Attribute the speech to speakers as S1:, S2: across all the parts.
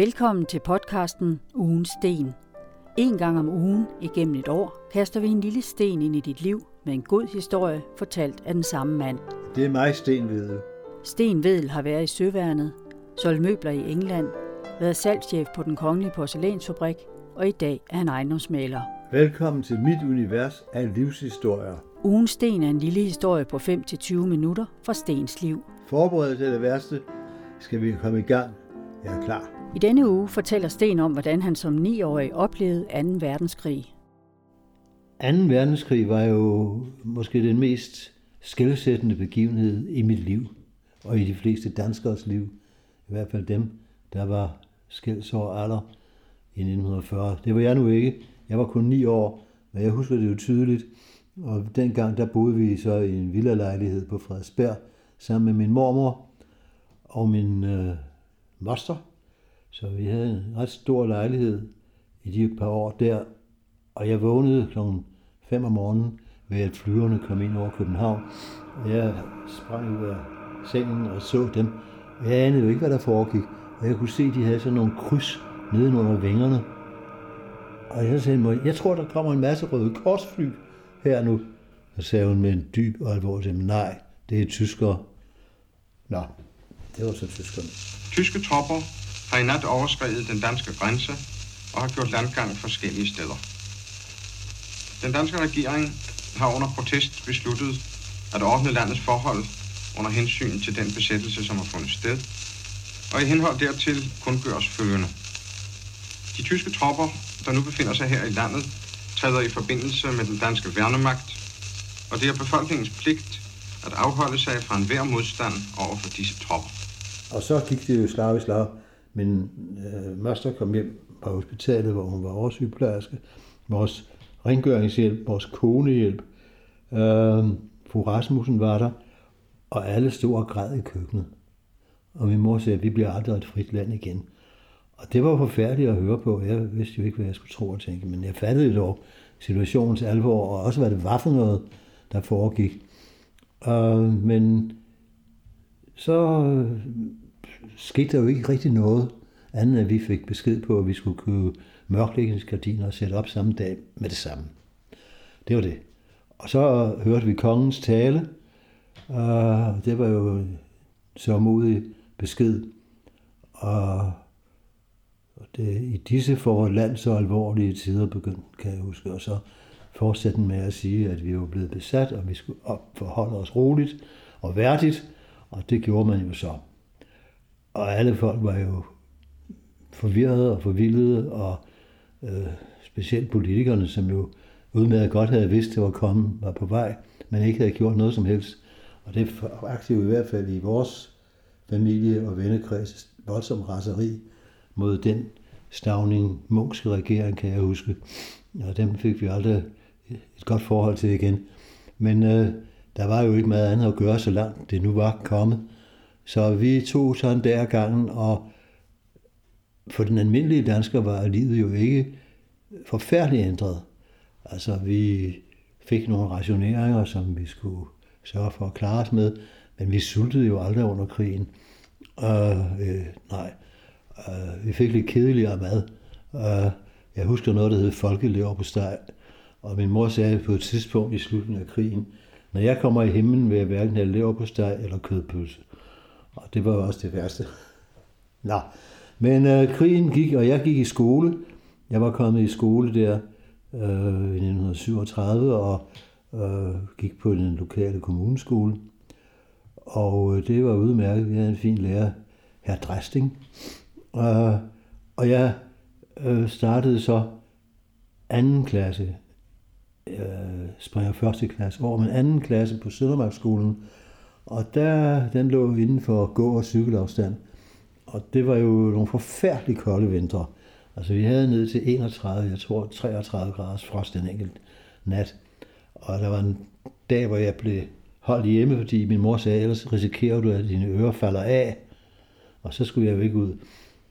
S1: Velkommen til podcasten Ugens Sten. En gang om ugen igennem et år kaster vi en lille sten ind i dit liv med en god historie fortalt af den samme mand.
S2: Det er mig, Sten Vedel.
S1: Sten Vedel har været i Søværnet, solgt møbler i England, været salgschef på den kongelige porcelænsfabrik, og i dag er han ejendomsmaler.
S2: Velkommen til mit univers af livshistorier.
S1: Ugens Sten er en lille historie på 5-20 minutter fra Stens liv.
S2: Forbered til det værste. Skal vi komme i gang? Jeg er klar.
S1: I denne uge fortæller Sten om, hvordan han som 9-årig oplevede 2. verdenskrig.
S2: 2. verdenskrig var jo måske den mest skældsættende begivenhed i mit liv, og i de fleste danskers liv. I hvert fald dem, der var skældsår alder i 1940. Det var jeg nu ikke. Jeg var kun 9 år, men jeg husker det jo tydeligt. Og dengang der boede vi så i en villalejlighed på Frederiksberg, sammen med min mormor og min øh, moster. Så vi havde en ret stor lejlighed i de par år der, og jeg vågnede kl. 5 om morgenen ved at flyverne kom ind over København. Og jeg sprang ud af sengen og så dem. Og jeg anede jo ikke, hvad der foregik. Og jeg kunne se, at de havde sådan nogle kryds nedenunder vingerne. Og jeg sagde mig, jeg tror, der kommer en masse røde korsfly her nu. Så sagde hun med en dyb og alvorlig nej, det er tyskere. Nå, det var så tyskerne.
S3: Tyske tropper har i nat overskrevet den danske grænse og har gjort landgang forskellige steder. Den danske regering har under protest besluttet at ordne landets forhold under hensyn til den besættelse, som har fundet sted, og i henhold dertil kun gøres følgende. De tyske tropper, der nu befinder sig her i landet, træder i forbindelse med den danske værnemagt, og det er befolkningens pligt at afholde sig fra enhver modstand over for disse tropper.
S2: Og så gik det jo slag i slag. Min øh, moster kom hjem fra hospitalet, hvor hun var oversygeplejerske. Vores rengøringshjælp, vores konehjælp. Øh, fru Rasmussen var der, og alle stod og græd i køkkenet. Og min mor sagde, at vi bliver aldrig et frit land igen. Og det var forfærdeligt at høre på. Jeg vidste jo ikke, hvad jeg skulle tro og tænke, men jeg fattede dog situationens alvor, og også hvad det var for noget, der foregik. Uh, men så skete der jo ikke rigtig noget, andet end at vi fik besked på, at vi skulle købe mørklægningsgardiner og sætte op samme dag med det samme. Det var det. Og så hørte vi kongens tale, og det var jo så modig besked. Og det, i disse for land så alvorlige tider begyndte, kan jeg huske, og så fortsatte den med at sige, at vi var blevet besat, og vi skulle forholde os roligt og værdigt, og det gjorde man jo så. Og alle folk var jo forvirrede og forvildede, og øh, specielt politikerne, som jo udmærket godt havde vidst, det var kommet, var på vej, men ikke havde gjort noget som helst. Og det fakte jo i hvert fald i vores familie og vennekreds voldsom raseri mod den stavning munkske regering, kan jeg huske. Og dem fik vi aldrig et godt forhold til igen. Men øh, der var jo ikke meget andet at gøre, så langt det nu var kommet. Så vi tog sådan der gangen, og for den almindelige dansker var livet jo ikke forfærdeligt ændret. Altså, vi fik nogle rationeringer, som vi skulle sørge for at klare os med, men vi sultede jo aldrig under krigen. Uh, øh, nej, uh, vi fik lidt kedeligere mad. Uh, jeg husker noget, der hed folkelever på steg, og min mor sagde på et tidspunkt i slutningen af krigen, når jeg kommer i himlen, vil jeg hverken have lever på steg eller kødpølse. Og det var også det værste. Nå, men øh, krigen gik, og jeg gik i skole. Jeg var kommet i skole der øh, i 1937 og øh, gik på den lokale kommuneskole. Og øh, det var udmærket. Vi havde en fin lærer, herr Dresting. Øh, og jeg øh, startede så anden klasse, øh, springer første klasse over, men anden klasse på Søndermarksskolen, og der, den lå inden for gå- og cykelafstand. Og det var jo nogle forfærdeligt kolde vintre. Altså vi havde ned til 31, jeg tror 33 graders frost den enkelt nat. Og der var en dag, hvor jeg blev holdt hjemme, fordi min mor sagde, ellers risikerer du, at dine ører falder af. Og så skulle jeg jo ikke ud.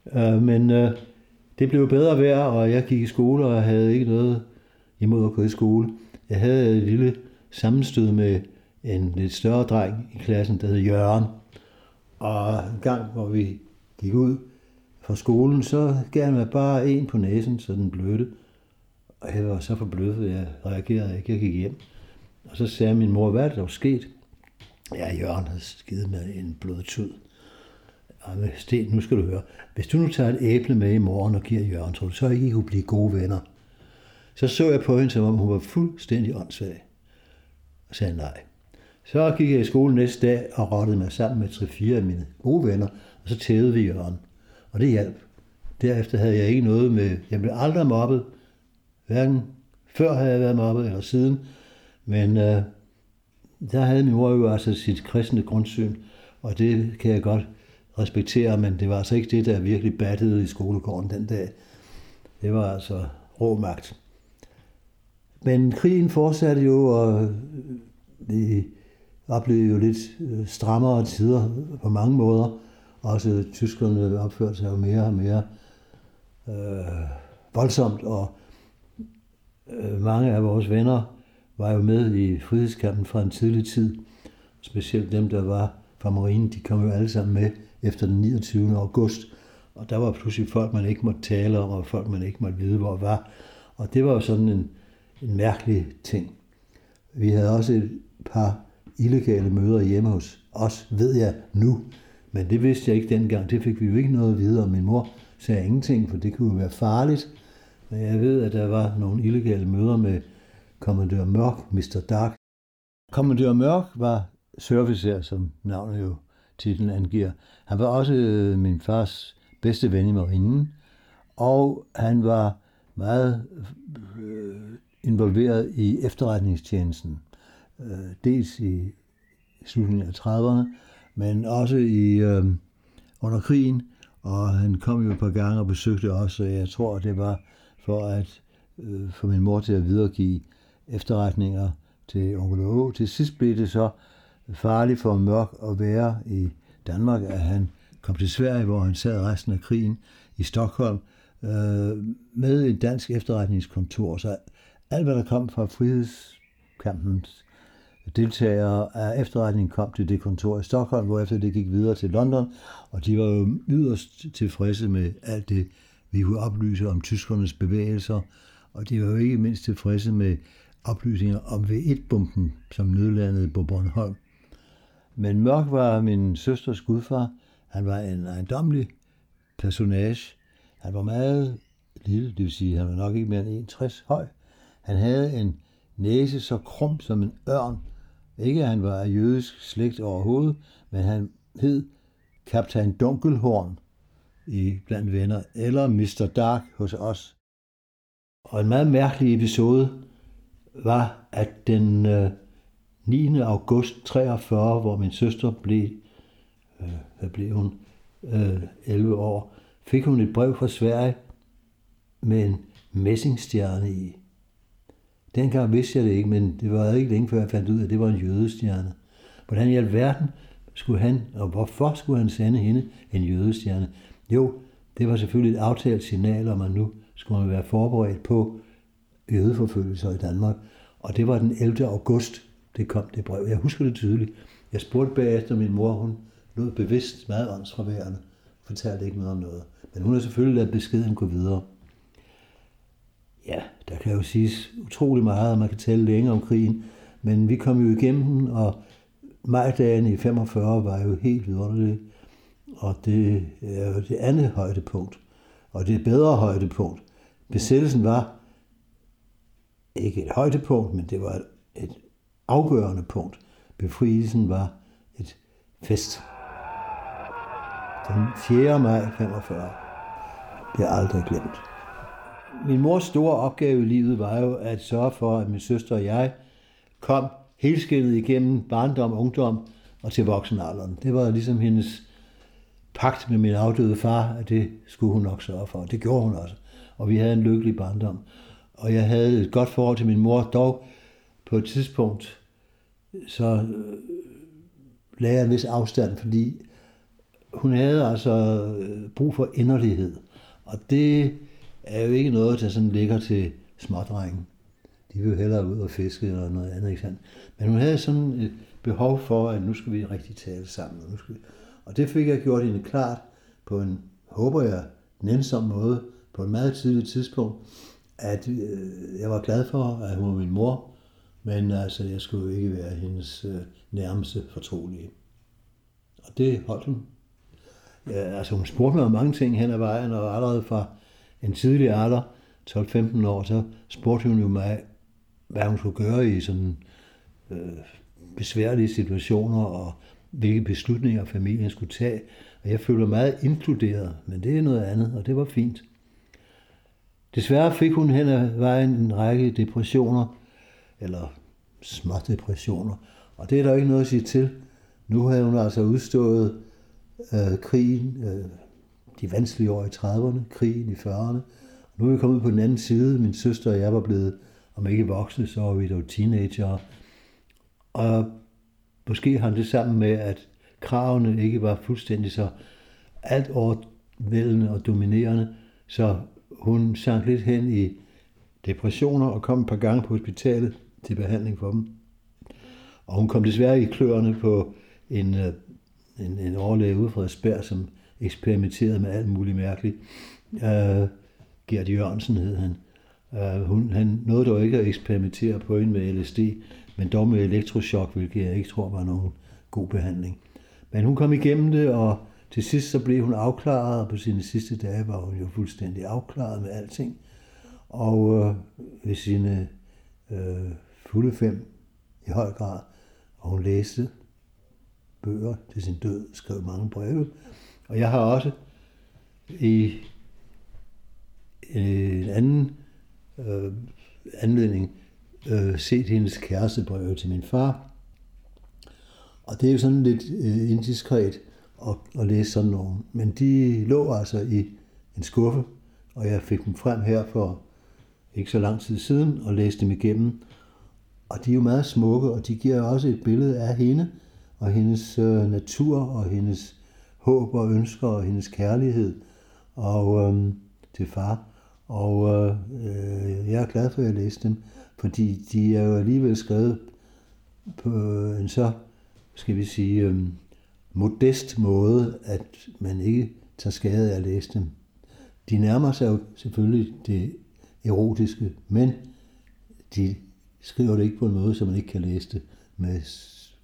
S2: Uh, men uh, det blev bedre vejr, og jeg gik i skole, og jeg havde ikke noget imod at gå i skole. Jeg havde et lille sammenstød med en lidt større dreng i klassen, der hed Jørgen. Og en gang, hvor vi gik ud fra skolen, så gav han mig bare en på næsen, så den blødte. Og jeg var så forbløffet, jeg reagerede ikke. Jeg gik hjem. Og så sagde min mor, hvad er der sket? Ja, Jørgen havde skidt med en blodtud. Og Sten, nu skal du høre. Hvis du nu tager et æble med i morgen og giver Jørgen, tror du så ikke, I kunne blive gode venner? Så så jeg på hende, som om hun var fuldstændig åndssvag. Og sagde nej. Så gik jeg i skole næste dag og rottede mig sammen med tre-fire af mine gode venner, og så tævede vi Jørgen. Og det hjalp. Derefter havde jeg ikke noget med, jeg blev aldrig mobbet, hverken før havde jeg været mobbet eller siden, men øh, der havde min mor jo altså sit kristne grundsyn, og det kan jeg godt respektere, men det var altså ikke det, der virkelig battede i skolegården den dag. Det var altså rå magt. Men krigen fortsatte jo, og vi oplevede jo lidt øh, strammere tider på mange måder. Også tyskerne opførte sig jo mere og mere øh, voldsomt, og øh, mange af vores venner var jo med i frihedskampen fra en tidlig tid. Specielt dem, der var fra marinen, de kom jo alle sammen med efter den 29. august. Og der var pludselig folk, man ikke måtte tale om, og folk, man ikke måtte vide, hvor var. Og det var jo sådan en, en mærkelig ting. Vi havde også et par illegale møder hjemme hos os, ved jeg nu. Men det vidste jeg ikke dengang. Det fik vi jo ikke noget at vide om. Min mor sagde ingenting, for det kunne jo være farligt. Men jeg ved, at der var nogle illegale møder med kommandør Mørk, Mr. Dark. Kommandør Mørk var servicer, som navnet jo titlen angiver. Han var også øh, min fars bedste ven i marinen, og han var meget øh, involveret i efterretningstjenesten. Øh, dels i slutningen af 30'erne, men også i øh, under krigen, og han kom jo et par gange og besøgte os, og jeg tror, det var for at øh, få min mor til at videregive efterretninger til onkel Å. Til sidst blev det så farligt for Mørk at være i Danmark, at han kom til Sverige, hvor han sad resten af krigen i Stockholm, øh, med et dansk efterretningskontor. Så alt, hvad der kom fra frihedskampens deltagere af efterretningen kom til det kontor i Stockholm, hvorefter det gik videre til London, og de var jo yderst tilfredse med alt det, vi kunne oplyse om tyskernes bevægelser, og de var jo ikke mindst tilfredse med oplysninger om V1-bomben, som nødlandede på Bornholm. Men Mørk var min søsters gudfar. Han var en ejendomlig personage. Han var meget lille, det vil sige, han var nok ikke mere end 61 høj. Han havde en næse så krum som en ørn. Ikke at han var af jødisk slægt overhovedet, men han hed kaptajn Dunkelhorn i blandt venner, eller Mr. Dark hos os. Og en meget mærkelig episode var, at den øh, 9. August 43, hvor min søster blev, øh, hvad blev hun, øh, 11 år, fik hun et brev fra Sverige med en messingstjerne i. Dengang vidste jeg det ikke, men det var ikke længe før jeg fandt ud af, at det var en jødestjerne. Hvordan i alverden skulle han, og hvorfor skulle han sende hende en jødestjerne? Jo, det var selvfølgelig et aftalt signal om, at nu skulle man være forberedt på jødeforfølgelser i Danmark. Og det var den 11. august, det kom det brev. Jeg husker det tydeligt. Jeg spurgte bagefter min mor, hun lød bevidst meget åndsfraværende, fortalte ikke noget om noget. Men hun har selvfølgelig lavet beskeden gå videre. Ja, der kan jo siges utrolig meget, og man kan tale længe om krigen, men vi kom jo igennem den, og majdagen i 45 var jo helt vidunderlig, og det er jo det andet højdepunkt, og det bedre højdepunkt. Besættelsen var ikke et højdepunkt, men det var et, et afgørende punkt. Befrielsen var et fest. Den 4. maj 45 bliver aldrig glemt. Min mors store opgave i livet var jo at sørge for, at min søster og jeg kom helskældet igennem barndom, ungdom og til voksenalderen. Det var ligesom hendes pagt med min afdøde far, at det skulle hun nok sørge for. Det gjorde hun også. Og vi havde en lykkelig barndom. Og jeg havde et godt forhold til min mor, dog på et tidspunkt, så øh, lagde jeg en vis afstand, fordi hun havde altså øh, brug for inderlighed. Og det er jo ikke noget, der sådan ligger til smådrengen. De vil jo hellere ud og fiske eller noget andet, ikke sandt? Men hun havde sådan et behov for, at nu skal vi rigtig tale sammen. Og, nu skal vi... og det fik jeg gjort hende klart på en, håber jeg, nænsom måde på et meget tidligt tidspunkt, at øh, jeg var glad for, at hun var min mor, men altså, jeg skulle jo ikke være hendes øh, nærmeste fortrolige. Og det holdt hun. Ja, altså, hun spurgte mig om mange ting hen ad vejen, og allerede fra en tidlig alder, 12-15 år, så spurgte hun jo mig, hvad hun skulle gøre i sådan øh, besværlige situationer, og hvilke beslutninger familien skulle tage. Og jeg følte mig meget inkluderet, men det er noget andet, og det var fint. Desværre fik hun hen ad vejen en række depressioner, eller små depressioner, og det er der ikke noget at sige til. Nu havde hun altså udstået øh, krigen, øh, de vanskelige år i 30'erne, krigen i 40'erne. Nu er vi kommet på den anden side. Min søster og jeg var blevet, om ikke voksne, så var vi dog teenager. Og måske hang det sammen med, at kravene ikke var fuldstændig så alt overvældende og dominerende, så hun sank lidt hen i depressioner og kom et par gange på hospitalet til behandling for dem. Og hun kom desværre i kløerne på en, øh, en, en overlæge ude fra Frederiksberg, som eksperimenterede med alt muligt mærkeligt. Øh, uh, Gert Jørgensen hed han. Uh, hun, han nåede dog ikke at eksperimentere på en med LSD, men dog med elektroshock, hvilket jeg ikke tror var nogen god behandling. Men hun kom igennem det, og til sidst så blev hun afklaret, og på sine sidste dage var hun jo fuldstændig afklaret med alting. Og øh, ved sine øh, fulde fem i høj grad, og hun læste bøger til sin død, skrev mange breve. Og jeg har også i en anden øh, anledning øh, set hendes kærestebreve til min far. Og det er jo sådan lidt øh, indiskret at, at læse sådan nogle. Men de lå altså i en skuffe, og jeg fik dem frem her for ikke så lang tid siden og læste dem igennem. Og de er jo meget smukke, og de giver også et billede af hende og hendes øh, natur og hendes håb og ønsker og hendes kærlighed og øh, til far. Og øh, øh, jeg er glad for, at jeg læste dem, fordi de er jo alligevel skrevet på en så, skal vi sige, øh, modest måde, at man ikke tager skade af at læse dem. De nærmer sig jo selvfølgelig det erotiske, men de skriver det ikke på en måde, så man ikke kan læse det med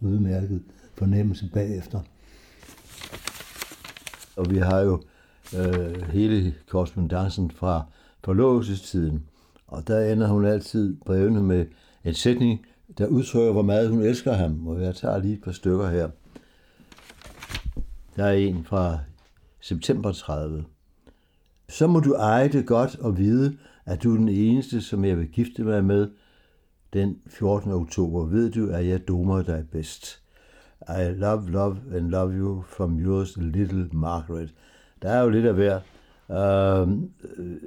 S2: udmærket fornemmelse bagefter. Og vi har jo øh, hele korrespondancen fra forlovelsestiden, og der ender hun altid brevene med en sætning, der udtrykker, hvor meget hun elsker ham. Og jeg tager lige et par stykker her. Der er en fra september 30. Så må du eje det godt og vide, at du er den eneste, som jeg vil gifte mig med. Den 14. oktober ved du, at jeg domer dig bedst. I love, love and love you from yours little Margaret. Der er jo lidt af hver. Øhm,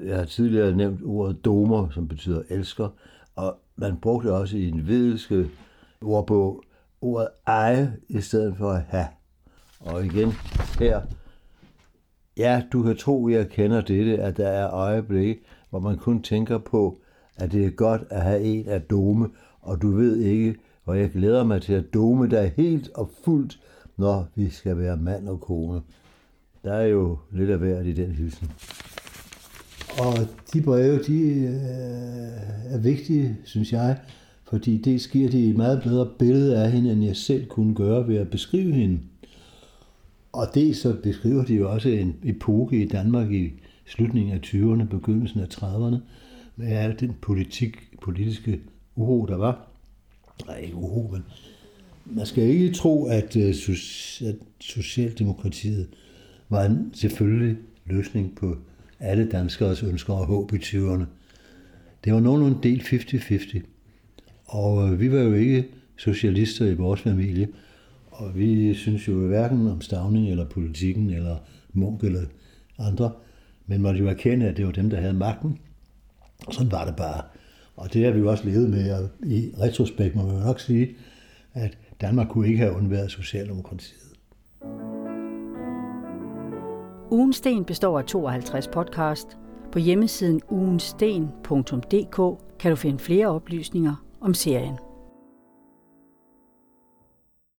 S2: jeg har tidligere nævnt ordet domer, som betyder elsker, og man brugte også i en vedelske ordbog ordet eje i stedet for at have. Og igen her, ja, du kan tro, at jeg kender dette, at der er øjeblikke, hvor man kun tænker på, at det er godt at have en af dome, og du ved ikke, og jeg glæder mig til at dome dig helt og fuldt, når vi skal være mand og kone. Der er jo lidt af værd i den hilsen. Og de breve, de øh, er vigtige, synes jeg, fordi det sker de et meget bedre billede af hende, end jeg selv kunne gøre ved at beskrive hende. Og det så beskriver de jo også en epoke i Danmark i slutningen af 20'erne, begyndelsen af 30'erne, med al den politik, politiske uro, der var. Nej, ikke men man skal ikke tro, at, øh, at Socialdemokratiet var en selvfølgelig løsning på alle danskers ønsker og håb i 20'erne. Det var nogenlunde del 50-50. Og øh, vi var jo ikke socialister i vores familie, og vi synes jo hverken om Stavning eller politikken eller Munk eller andre, men måtte jo erkende, at det var dem, der havde magten. Og sådan var det bare. Og det har vi jo også levet med, og i retrospekt må man jo nok sige, at Danmark kunne ikke have undværet Socialdemokratiet.
S1: Ugen Sten består af 52 podcast. På hjemmesiden ugensten.dk kan du finde flere oplysninger om serien.